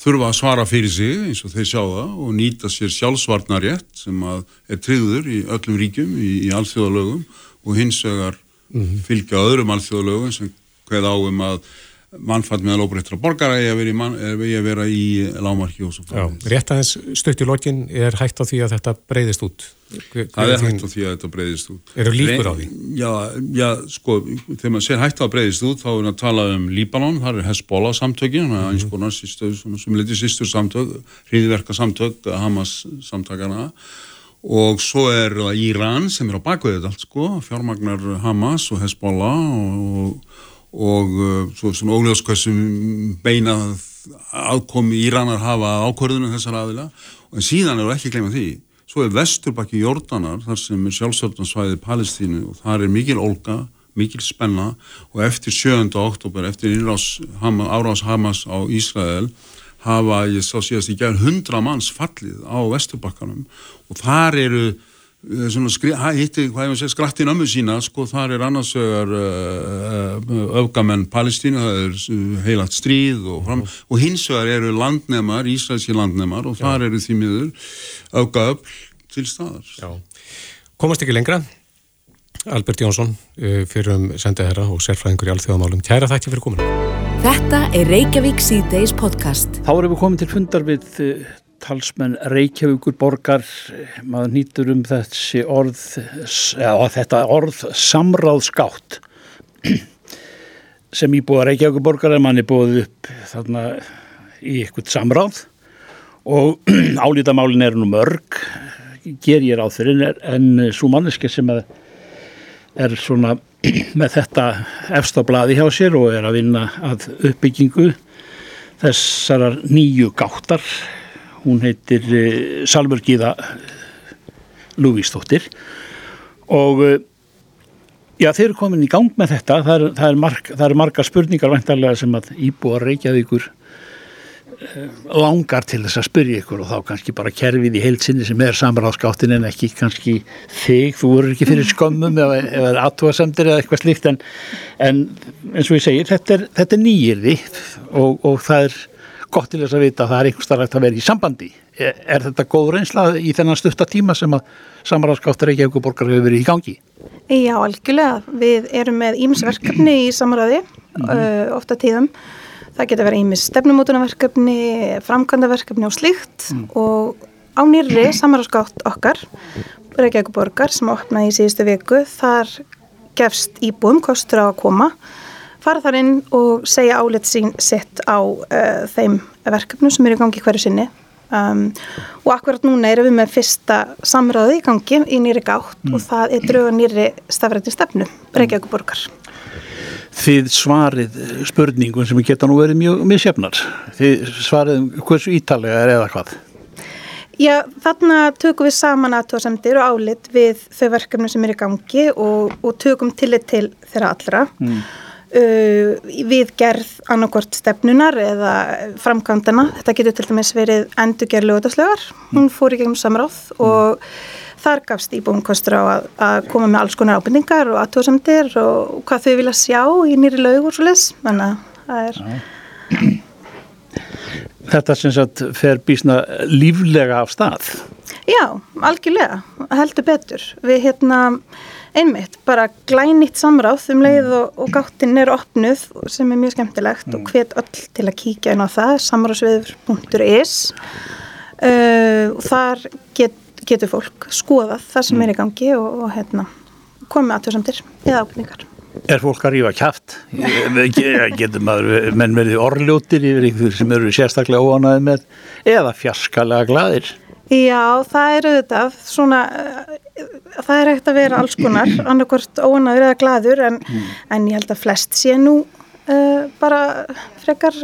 þurfa að svara fyrir sig eins og þeir sjá það og nýta sér sjálfsvarnarétt sem er tryggður í öllum ríkjum í, í alþjóðalögum og hins vegar mm -hmm. fylgja öðrum alþjóðalögum sem hveð á um að mannfall meðal óbreyttra borgara er að vera í lámarki og svo frá. Rétt aðeins stutt í lokin er hægt á því að þetta breyðist út? Hver, það er hægt á því að þetta breyðist út. Eru líkur á því? Já, já, sko, þegar maður sér hægt á að breyðist út þá er það að tala um Líbanon, það er Hezbollah samtökin, það er eins konar sem liti sýstur samtök, hriðverka samtök, Hamas samtökana og svo er það Íran sem er á bakveðið allt sko, fjármagnar Hamas og Hezbollah og og uh, svo svona óljós hversum beina aðkomi Íranar hafa ákvörðunum þessar aðila og síðan eru ekki gleyma því svo er vesturbakki Jórdanar þar sem er sjálfsöldansvæðið Palestínu og þar er mikil olga, mikil spenna og eftir 7. oktober eftir árás Hamas á Ísrael hafa, ég sá síðast í gerð 100 manns fallið á vesturbakkanum og þar eru Eh, hitti, hvað ég maður segja, skrattin ömmu sína, sko, þar er annarsögar uh, eh, öfgamenn Palestínu, það er heilagt stríð og, fram, mm. og hinsögar eru landnemar, ísraelski landnemar og þar Já. eru því miður öfgaöfl til staðar. Já. Komast ekki lengra, Albert Jónsson, eh, fyrir um sendaherra og sérfræðingur í alþjóðamálum. Kæra þakki fyrir kominu. Þetta er Reykjavík C-Days podcast. Þá erum við komin til fundar við talsmenn Reykjavíkur borgar, maður nýtur um þessi orð, eða þetta orð samráðskátt sem íbúða Reykjavíkur borgar er manni búið upp þarna í eitthvað samráð. Og álítamálin er nú mörg, ger ég ráð fyrir en svo manneski sem er svona með þetta efst á bladi hjá sér og er að vinna að uppbyggingu þessarar nýju gáttar hún heitir uh, Salmur Gíða Lúvísdóttir. Og uh, já þeir eru komin í gang með þetta. Það er, það er, marg, er marga spurningar vantarlega sem að íbúa Reykjavíkur Eh, langar til þess að spyrja ykkur og þá kannski bara kerfið í heilsinni sem er samráðskáttin en ekki kannski þig, þú eru ekki fyrir skömmum eða, eða aðtúasemdir eða eitthvað slíkt en, en eins og ég segir þetta er, er nýjirði og, og það er gott til þess að vita að það er einhver starf að vera í sambandi. Er, er þetta góð reynsla í þennan stutta tíma sem að samráðskáttar ekki eitthvað borgar hefur verið í gangi? Já, algjörlega, við erum með ímsverkefni í samráði mm ofta tíðum. Það geta verið ímis stefnumótunarverkefni, framkvæmdaverkefni og slíkt. Mm. og á nýrri samarásskátt okkar, Reykjavík borgar sem opnaði í síðustu viku, þar gefst íbúum kostur á að koma, fara þar inn og segja álit sín sitt á uh, þeim verkefnum sem eru í gangi hverju sinni. Um, og akkurat núna erum við með fyrsta samráði í gangi í nýri gátt mm. og það er drauga nýri stafrættin stefnu, Reykjavík borgar þið svarið spurningum sem geta nú verið mjög missefnar. Þið svarið hversu ítalega er eða hvað? Já, þarna tökum við saman aðtóðsendir og álit við þau verkefni sem er í gangi og, og tökum tillit til þeirra allra. Mm. Uh, við gerð annarkort stefnunar eða framkvæmdana. Þetta getur til dæmis verið endurgerð lögadagslegar. Hún fór í gegnum samráð mm. og þar gafst íbúin kostur á að, að koma með alls konar ábyrningar og aðtóðsamdir og hvað þau vilja sjá í nýri lög og svo les, þannig að það er Já. Þetta sem sagt fer bísna líflega af stað Já, algjörlega, heldur betur við hérna einmitt bara glænitt samráð um leið og, og gáttinn er opnuð sem er mjög skemmtilegt mm. og hvet öll til að kíkja inn á það samráðsviður.is uh, og þar get getur fólk skoðað það sem mm. er í gangi og, og hérna, komið aðtöðsamtir eða ábyrningar. Er fólk að rífa kæft? Getur maður menn verið orðljótir yfir ykkur sem eru sérstaklega óanaði með eða fjarskalega gladir? Já, það er auðvitað svona, það er ekkert að vera alls konar, annarkort óanaður eða gladur en, mm. en ég held að flest sé nú uh, bara frekar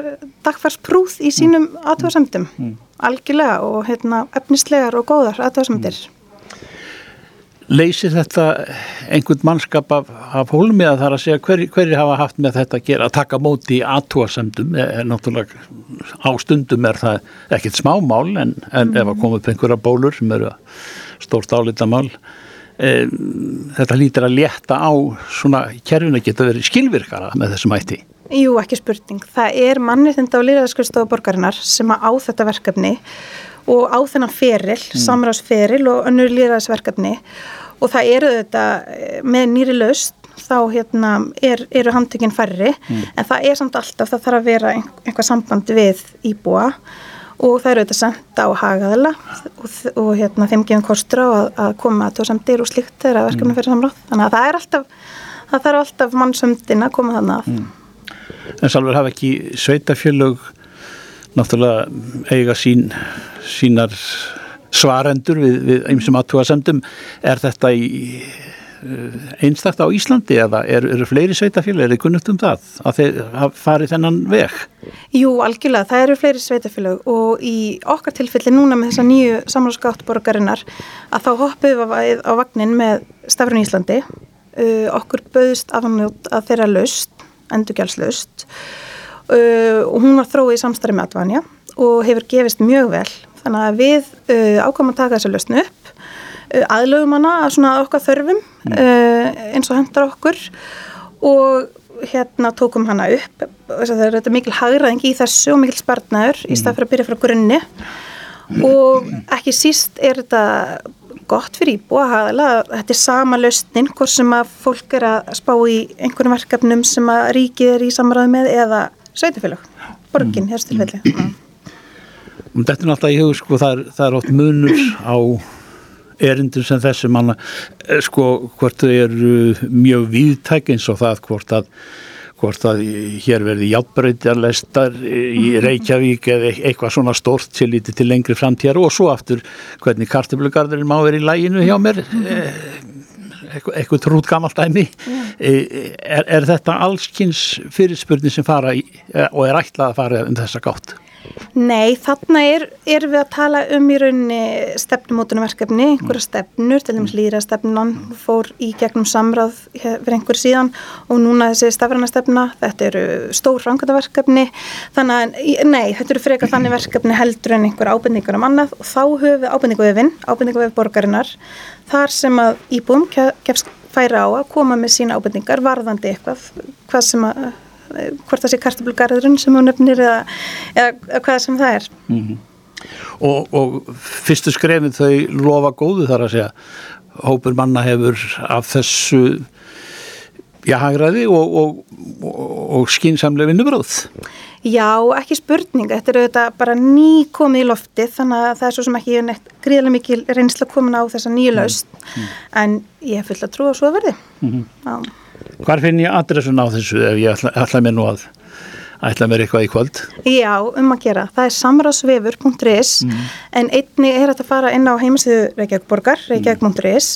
dagfarsprúð í sínum mm. aðtöðsamtum. Mm algjörlega og hérna, efnislegar og góðar aðtöðsmyndir. Leysir þetta einhvern mannskap af, af hólmi að það er að segja hverjir hver hafa haft með þetta að gera að taka móti í aðtúasemdum er, er náttúrulega á stundum er það ekkert smámál en, en mm. ef að koma upp einhverja bólur sem eru stórt álítamál e, þetta lítir að létta á svona kerfin að geta verið skilvirkara með þessum ætti. Jú, ekki spurning. Það er mannriðinda og líðræðskurstofa borgarinnar sem á þetta verkefni og á þennan feril, mm. samráðsferil og önnur líðræðsverkefni og það eru þetta eh, með nýri laust þá hérna, er, eru handtökinn færri mm. en það er samt alltaf, það þarf að vera einhvað samband við íbúa og það eru þetta senda á hagaðila og, og hérna, þeim gefum kostur á að, að koma að tóðsamdir og slikt þegar verkefni mm. fyrir samráð. Þannig að það er alltaf, það þarf alltaf mannsöndin að koma þannig að. Mm en sálfur hafa ekki sveitafjölug náttúrulega eiga sín, sínar svarendur við, einsum aðtúasendum er þetta í einstakta á Íslandi eða eru er fleiri sveitafjölu, er þið kunnugt um það að þeir farið þennan veg? Jú, algjörlega, það eru fleiri sveitafjölu og í okkar tilfelli núna með þessa nýju samráðskáttborgarinnar að þá hoppum við á vagnin með stafrun Íslandi. Uh, okkur bauðist af að þeirra laust endurgjálslaust uh, og hún var þróið í samstarfi með Advanja og hefur gefist mjög vel. Þannig að við uh, ákvæmum að taka þessu lausnu upp aðlögum hana að svona okkar þörfum mm. uh, eins og hendar okkur og hérna tókum hana upp það er þetta mikil hagraðing í þessu og mikil spartnaður mm. í stað fyrir að byrja frá grunni og ekki síst er þetta gott fyrir íbúa að þetta er sama lausnin hvort sem að fólk er að spá í einhvern verkefnum sem að ríkið er í samræði með eða sveitufélag, borgin, hérstilfelli. Þetta er náttúrulega í hug, sko, það er, það er oft munur á erindum sem þessi manna, eh, sko, hvort þau eru mjög viðtæk eins og það hvort að hvort að hér verði játbreytjarlestar í mhm. Reykjavík eða eitthvað svona stort til lítið til lengri framtíðar og svo aftur hvernig kartiblugarðurinn má verið í læginu hjá mér eh, eitthvað trút gammalt æmi eh, er, er þetta allskynns fyrirspurning sem fara í, og er ætlað að fara um þessa gátt? Nei, þarna er, er við að tala um í rauninni stefnumótunumverkefni, einhverja stefnur, til dæmis lýra stefnan fór í gegnum samráð fyrir einhver síðan og núna þessi stafræna stefna, þetta eru stór rangataverkefni, þannig að nei, þetta eru frekar þannig verkefni heldur en einhver ábyrningur um annað og þá höfum við ábyrningu við borgarinnar, þar sem að íbúum gefst færa á að koma með sína ábyrningar varðandi eitthvað, hvað sem að hvort það sé kartablugarðurinn sem hún nefnir eða, eða hvað sem það er. Mm -hmm. og, og fyrstu skrefin þau lofa góðu þar að segja. Hópur manna hefur af þessu jahagræði og, og, og skínsamlega vinnubröð Já, ekki spurning, þetta er auðvitað bara ný komið í lofti þannig að það er svo sem ekki gríðilega mikil reynsla komin á þessa nýju laust mm. en ég hef fullt að trúa svo að verði. Mm -hmm. Já Hvar finn ég adressun á þessu ef ég ætla, ætla mér nú að ætla mér eitthvað í kvöld? Já, um að gera. Það er samráðsvefur.is mm. en einni er að fara inn á heimasíðu Reykjavík-borgar, reykjavík.is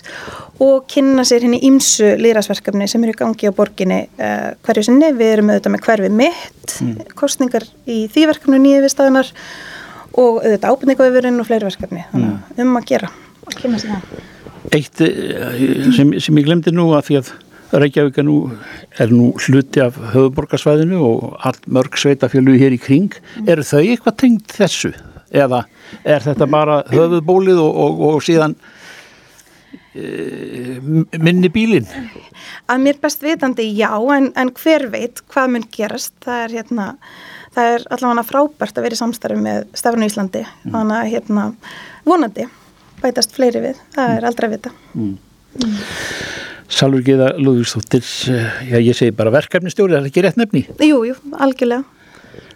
og kynna sér henni ímsu lýrasverkefni sem eru í gangi á borginni uh, hverju sinni. Við erum auðvitað með hverfi mitt, mm. kostningar í því verkefnu nýju við staðunar og auðvitað ábyrningavefurinn og fleiri verkefni. Þannig mm. um að gera og kynna sér það. Eitt eh, sem, sem ég glemdi nú að því að Reykjavík er nú, er nú hluti af höfuborgarsvæðinu og allt mörg sveitafjölu hér í kring. Er þau eitthvað tengt þessu? Eða er þetta bara höfuðbólið og, og, og síðan e, minni bílinn? Að mér best vitandi já, en, en hver veit hvað mun gerast? Það er hérna, það er allavega frábært að vera í samstarfi með Stefn og Íslandi. Mm. Þannig að hérna, vonandi bætast fleiri við. Það er aldrei að vita. Mm. Mm. Salur Gíða Lúðvíksdóttir, eh, já ég segi bara verkefnistjóri, er það ekki rétt nefni? Jú, jú, algjörlega.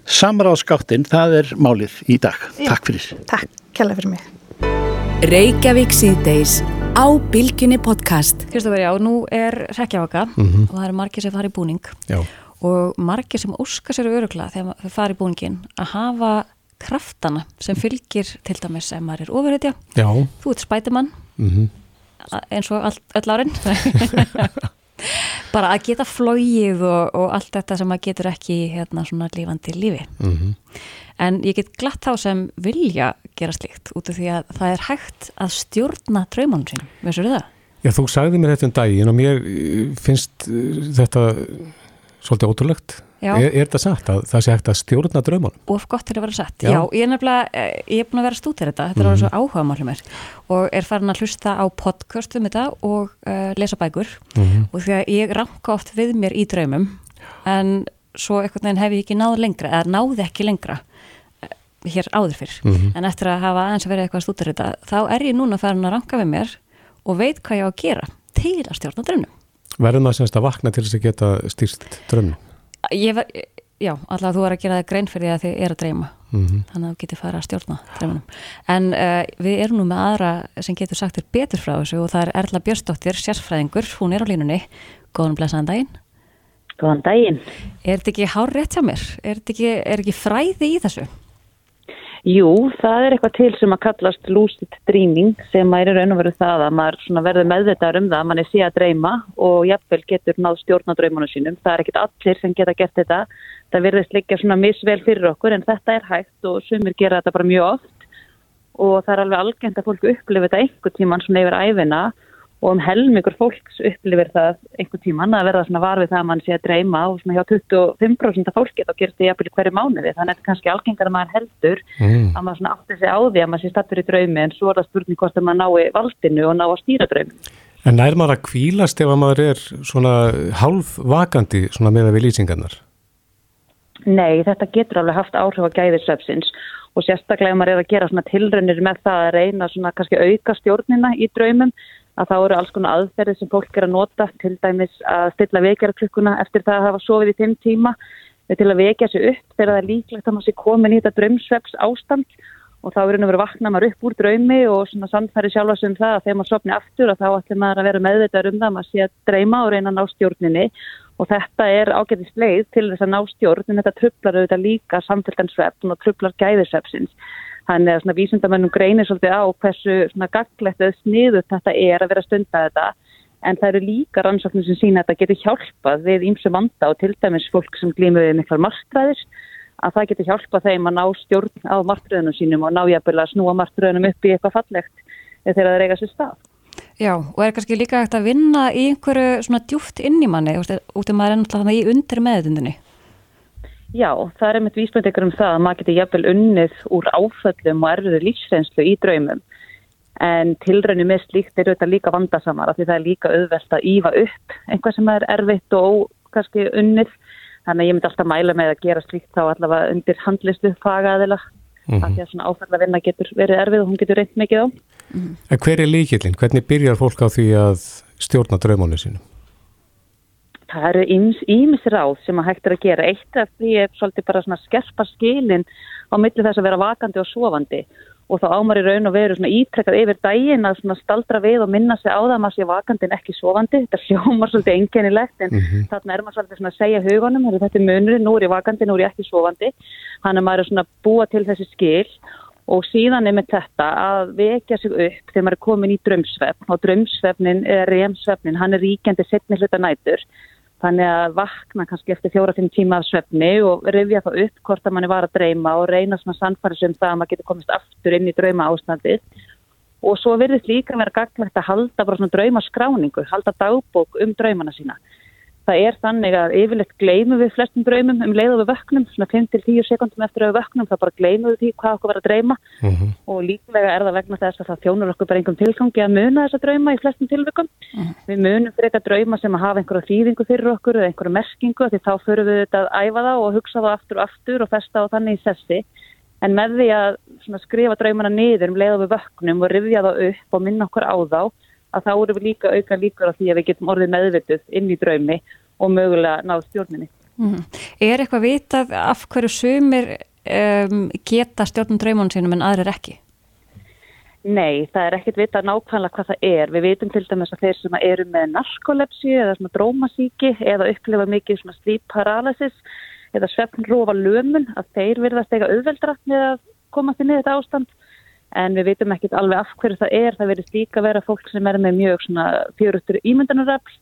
Samráðskáttin, það er málið í dag. Já, takk fyrir. Takk, kella fyrir mig. Reykjavík síðdeis á Bilginni podcast. Kristofur, já, nú er rekjavaka mm -hmm. og það eru margir sem fari í búning já. og margir sem óskar sér örugla þegar þau fari í búningin að hafa kraftana sem fylgir til dæmis sem maður er ofurhetja. Já. Þú ert spætumann. Mhm. Mm eins og all, öll árin bara að geta flóið og, og allt þetta sem maður getur ekki hérna svona lífandi lífi mm -hmm. en ég get glatt þá sem vilja gera slikt út af því að það er hægt að stjórna draumanum sínum, veist þú það? Já, þú sagði mér þetta um daginn og mér finnst þetta svolítið ótrúlegt Er, er þetta satt að það sé hægt að stjórna draumunum? Of gott til að vera satt, já, já ég er nefnilega, eh, ég er búin að vera stúta þetta, þetta mm. er alveg svo áhuga málum mér og er farin að hlusta á podcast um þetta og uh, lesa bækur mm. og því að ég ranka oft við mér í draumum en svo eitthvað nefn hef ég ekki náð lengra, eða náði ekki lengra uh, hér áður fyrr, mm. en eftir að hafa aðeins að vera eitthvað að stúta þetta, þá er ég núna farin að ranka við mér og veit hvað ég á að gera til að stjórna draunum. Verður maður semst að vakna til þess að geta stýrst draunum? Ég var, já, alltaf þú er að gera það grein fyrir því að þið er að dreyma mm -hmm. þannig að þú getur fara að stjórna dreymanum en uh, við erum nú með aðra sem getur sagt þér betur frá þessu og það er Erla Björnsdóttir, sérsfræðingur hún er á línunni, góðan blæsaðan daginn Góðan daginn Er þetta ekki hár rétt hjá mér? Er þetta ekki, er ekki fræði í þessu? Jú, það er eitthvað til sem að kallast lucid dreaming sem að er raun og verið það að maður verður meðvitaður um það að mann er síðan að dreyma og jafnvel getur náð stjórna dreymunum sínum. Það er ekkit allir sem geta gert þetta. Það verðist líka svona misvel fyrir okkur en þetta er hægt og sumir gera þetta bara mjög oft og það er alveg algengt að fólku upplifa þetta einhver tíman svona yfir æfina og um helmingur fólks upplifir það einhver tíman að verða svona varfið það að mann sé að dreyma og svona hjá 25% af fólki þá gerst það jafnvel hverju mánuði þannig að þetta er kannski algengar að maður heldur mm. að maður svona átti sig á því að maður sé stattur í draumi en svo er það spurning hvort að maður nái valdinu og ná að stýra draumi. En nær maður að kvílast ef maður er svona halv vakandi svona með að við lýsingarnar? Nei, þetta getur alveg haft áhrif á gæðisöpsins og sérstaklega ef maður er að gera svona tilraunir með það að reyna svona kannski auka stjórnina í draumum að þá eru alls konar aðferði sem fólk er að nota til dæmis að stilla vekjarklukkuna eftir það að hafa sofið í fimm tíma til að vekja sig upp þegar það er líklegt að maður sé komin í þetta drömsveps ástand og þá er að vakna maður upp úr draumi og svona samfæri sjálfa sem það að þegar maður sopni aftur og þá ætlum maður að vera meðvitað um það maður sé að dreyma og reyna að ná stjórninni. Og þetta er ágætist leið til þess að ná stjórn en þetta trublar auðvitað líka samfélgjansvefn og trublar gæðisvefsins þannig að svona vísindamennum greinir svolítið á hversu svona gaglegt eða sniðut þetta er að vera stunda þetta en það eru líka rannsóknir sem sína að þetta getur hjálpað við ímsu vanda og til dæmis fólk sem glýmur við miklar marstræðis að það getur hjálpað þeim að ná stjórn á marströðunum sínum og ná jafnvel að snúa marströðunum upp í eitthvað fallegt þegar það reyga sér stað. Já, og er kannski líka hægt að vinna í einhverju svona djúft inn í manni út af maður er náttúrulega í undir meðutundinni? Já, það er einmitt vísbændikar um það að maður getur jafnvel unnið úr áföllum og erfiður lífsreynslu í draumum en tilraunum með slíkt er auðvitað líka vandasamar af því það er líka auðvelt að ífa upp einhvað sem er erfitt og kannski unnið þannig að ég myndi alltaf mæla með að gera slíkt þá allavega undir handlistu fagaðila mm -hmm. af því að svona áfælla vinna getur verið erfið og hún getur reynd mikið á. En hver er líkillin? Hvernig byrjar fólk á því að stjórna draumánu sínum? Það eru ímis ráð sem að hægt er að gera. Eitt af því er svolítið bara svona skerpa skilin á milli þess að vera vakandi og sofandi. Og þá ámar í raun og veru svona ítrekkað yfir dægin að svona staldra við og minna sig á það að maður sé vakandi en ekki sofandi. Þetta hljómar svolítið engennilegt en mm -hmm. þarna er maður svolítið svona að segja hugunum þetta er munurinn, nú er ég vakandi, nú er ég ekki sofandi. Hann er maður svona búa til þessi skil. Og síðan er með þetta að vekja sig upp þegar maður er komin í drömsvefn og drömsvefnin, eða remsvefnin hann er ríkjandi setni hluta nætur Þannig að vakna kannski eftir fjóra-fimm tíma af svefni og rifja það upp hvort að manni var að dreyma og reyna svona sannfæri sem það að maður getur komist aftur inn í drauma ástandið. Og svo verðist líka verið gaglegt að halda bara svona draumaskráningu, halda dagbók um draumana sína. Það er þannig að yfirleitt gleymum við flestum draumum um leið og við vöknum, svona 5-10 sekundum eftir að við vöknum, það bara gleymum við því hvað okkur var að dreyma mm -hmm. og líklega er það vegna þess að það þjónur okkur bara einhverjum tilgangi að muna þessa drauma í flestum tilvikum. Mm -hmm. Við munum fyrir eitthvað drauma sem að hafa einhverja þýðingu fyrir okkur eða einhverja merkingu því þá förum við þetta að æfa það og hugsa það aftur og aftur og festa á þannig í sessi. En með því að skrifa draumana niður um leið og við vöknum og rifja það upp og minna okkur á þá að þá eru við líka auka líkur á því að við getum orðið meðvituð inn í draumi og mögulega náð stjórninni. Mm -hmm. Er eitthvað vitað af hverju sumir um, geta stjórnum draumunum sínum en aðrir ekki? Nei, það er ekkert vitað nákvæmlega hvað það er. Við vitum til dæmis að þeir sem eru með narkolepsi eða drómasíki eða upplifa mikið sleep paralysis eða svefnrófa lömun að þeir verðast eitthvað auðveldra með að komast inn í þetta ástand en við vitum ekkert alveg af hverju það er. Það verðist líka vera fólk sem er með mjög fjöruttur ímyndanaröfl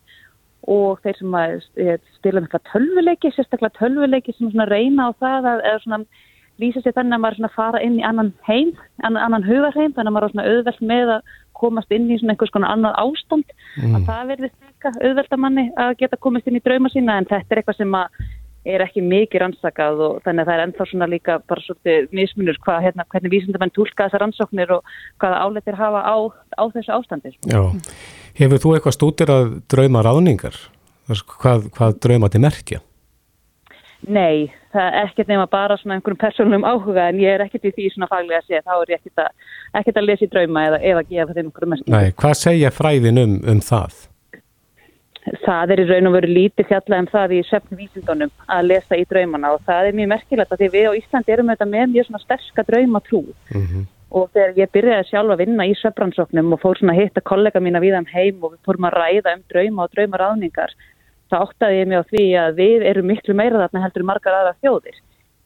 og þeir sem að eh, spila með tölvuleiki, sérstaklega tölvuleiki sem reyna á það að svona, lýsa sér þannig að maður fara inn í annan heim, annan, annan hugarheim þannig að maður er auðveld með að komast inn í einhvers konar annan ástand mm. að það verðist líka auðveld að manni að geta komist inn í drauma sína en þetta er eitthvað sem er ekki mikið rannsakað og þannig að það er ennþá svona líka bara svolítið mismunur hvað, hérna, hvernig vísindamenn tólka þessar rannsóknir og hvaða áletir hafa á, á þessu ástandi. Já. Hefur þú eitthvað stútir að drauma ráðningar? Hvað, hvað drauma til merkja? Nei, það er ekkert nema bara svona einhverjum persónum áhuga en ég er ekkert í því svona faglega að segja þá er ég ekkert að, ekkert að lesa í drauma eða, eða gefa þeim einhverjum merkja. Nei, hvað segja fræðin um, um það? Það er í raun og veru lítið fjallað um það í söfnvísindunum að lesa í draumana og það er mjög merkilegt að því við á Íslandi erum auðvitað með mjög svona sterska draumatrú. Mm -hmm og þegar ég byrjaði sjálf að vinna í söfbransóknum og fór svona að hitta kollega mína við þeim heim og við fórum að ræða um drauma og draumaráðningar þá óttaði ég mig á því að við erum miklu meira þarna heldur margar aðra þjóðir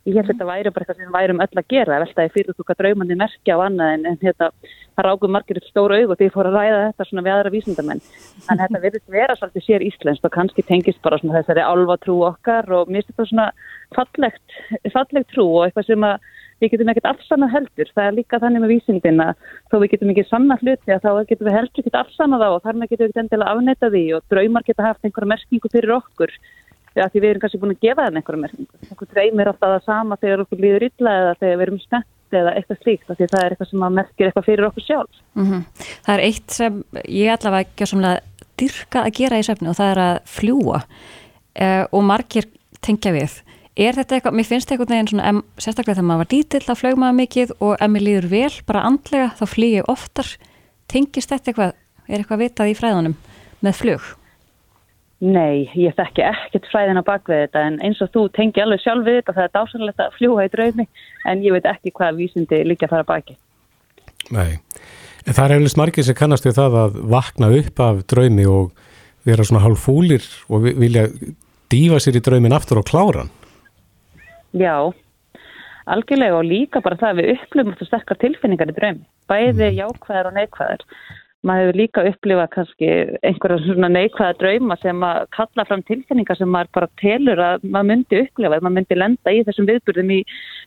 ég held að þetta væri bara eitthvað sem við værum öll að gera veltaði fyrir þú hvað draumandi merkja á annað en, en hérna, það rákum margir stóru aug og því fór að ræða þetta svona við aðra vísindamenn. En þetta verður vera svolítið sér íslenskt og kannski tengist bara svona þessari alvatrú okkar og mér finnst þetta svona fallegt, fallegt trú og eitthvað sem að við getum ekkert allsanna heldur, það er líka þannig með vísindina, þó við getum ekki sanna hluti að þá getum við heldur ekkert allsanna þá og þar með getum við ekkert endilega afnetta því og draumar geta haft einhverja merkingu fyrir okkur ja, því við erum kannski búin að gefa þeim einhverja merkingu. Einhver dreymir alltaf það sama þegar okkur líður illa eða þegar við erum spennt eða eitthvað slíkt, því það er eitthvað sem að merkir eitthvað fyrir okkur sjálf. Mm -hmm. Það er eitt sem ég allavega ekki samlega dyrka að gera í söfni og það er að fljúa eh, og margir tengja við Er þetta eitthvað, mér finnst eitthvað neginn svona, em, sérstaklega þegar maður var dítill, þá flög maður mikið og ef mér líður vel, bara andlega, þá flýg ég oftar. Tengist þetta eitthvað, er eitthvað vitað í fræðunum með flug? Nei, ég þekki ekkert fræðin á bakvið þetta en eins og þú tengi alveg sjálf við þetta það er dásanlegt að fljúa í draumi en ég veit ekki hvað vísindi líka að fara baki. Nei, en það er eflust margir sem kannast við það að vakna upp af draumi og vera svona hálf fúlir og vilja dífa sér í draumin aftur og klára hann. Já, algjörlega og líka bara það að við upplifum þetta sterkar tilfinningar í draumi, bæði mm. jákvæðar og neikvæðar maður hefur líka upplifað kannski einhverja svona neikvæða drauma sem að kalla fram tilfinningar sem maður bara telur að maður myndi upplifa, maður myndi lenda í þessum viðburðum í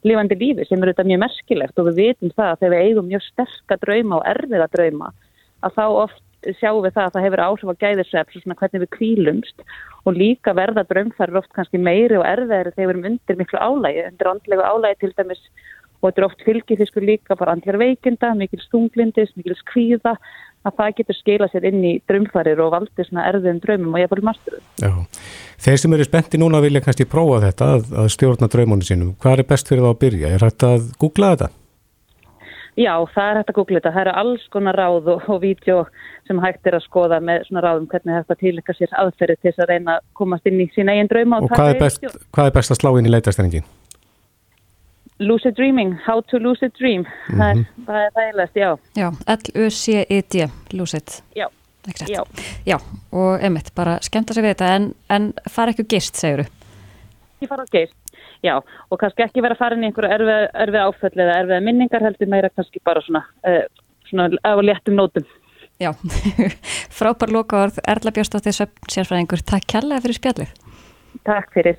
lífandi lífi sem eru þetta mjög merkilegt. Og við vitum það að þegar við eigum mjög sterska drauma og erfiða drauma að þá oft sjáum við það að það hefur áhrif á gæðisreps og svona hvernig við kvílumst. Og líka verða draumfærir oft kannski meiri og erfiðri þegar við erum undir miklu álægi, undir andlegu álægi til dæmis. Og þetta er oft fylgifiskur líka bara andjar veikinda, mikil stunglindis, mikil skvíða að það getur skila sér inn í drömfarir og valdi svona erfiðum drömmum og ég masturum. Já, þeir sem eru spenti núna vilja kannski prófa þetta að, að stjórna drömmunum sínum. Hvað er best fyrir það að byrja? Er hægt að googla þetta? Já, það er hægt að googla þetta. Það eru alls konar ráð og, og vídeo sem hægt er að skoða með svona ráðum hvernig að tilika sér aðferði til þess að reyna að komast inn í sína eigin dröma. Og, og hvað, er best, hvað er best að slá inn í leitastenningin? Lucid Dreaming, How to Lucid Dream. Mm -hmm. það er þægilegast, já. Já, L-U-C-I-D, Lucid. Já, já. Já, og emitt, bara skemta sig við þetta. En, en fara ekki gist, segur þú Ekki fara gist, já. Og kannski ekki vera að fara inn í einhverju erfið, erfið áföll eða erfið minningar heldur meira kannski bara svona, uh, svona á léttum nótum. Já, frábær lokaord Erla Björnstóttir, sérfræðingur. Takk kærlega fyrir spjallið. Takk fyrir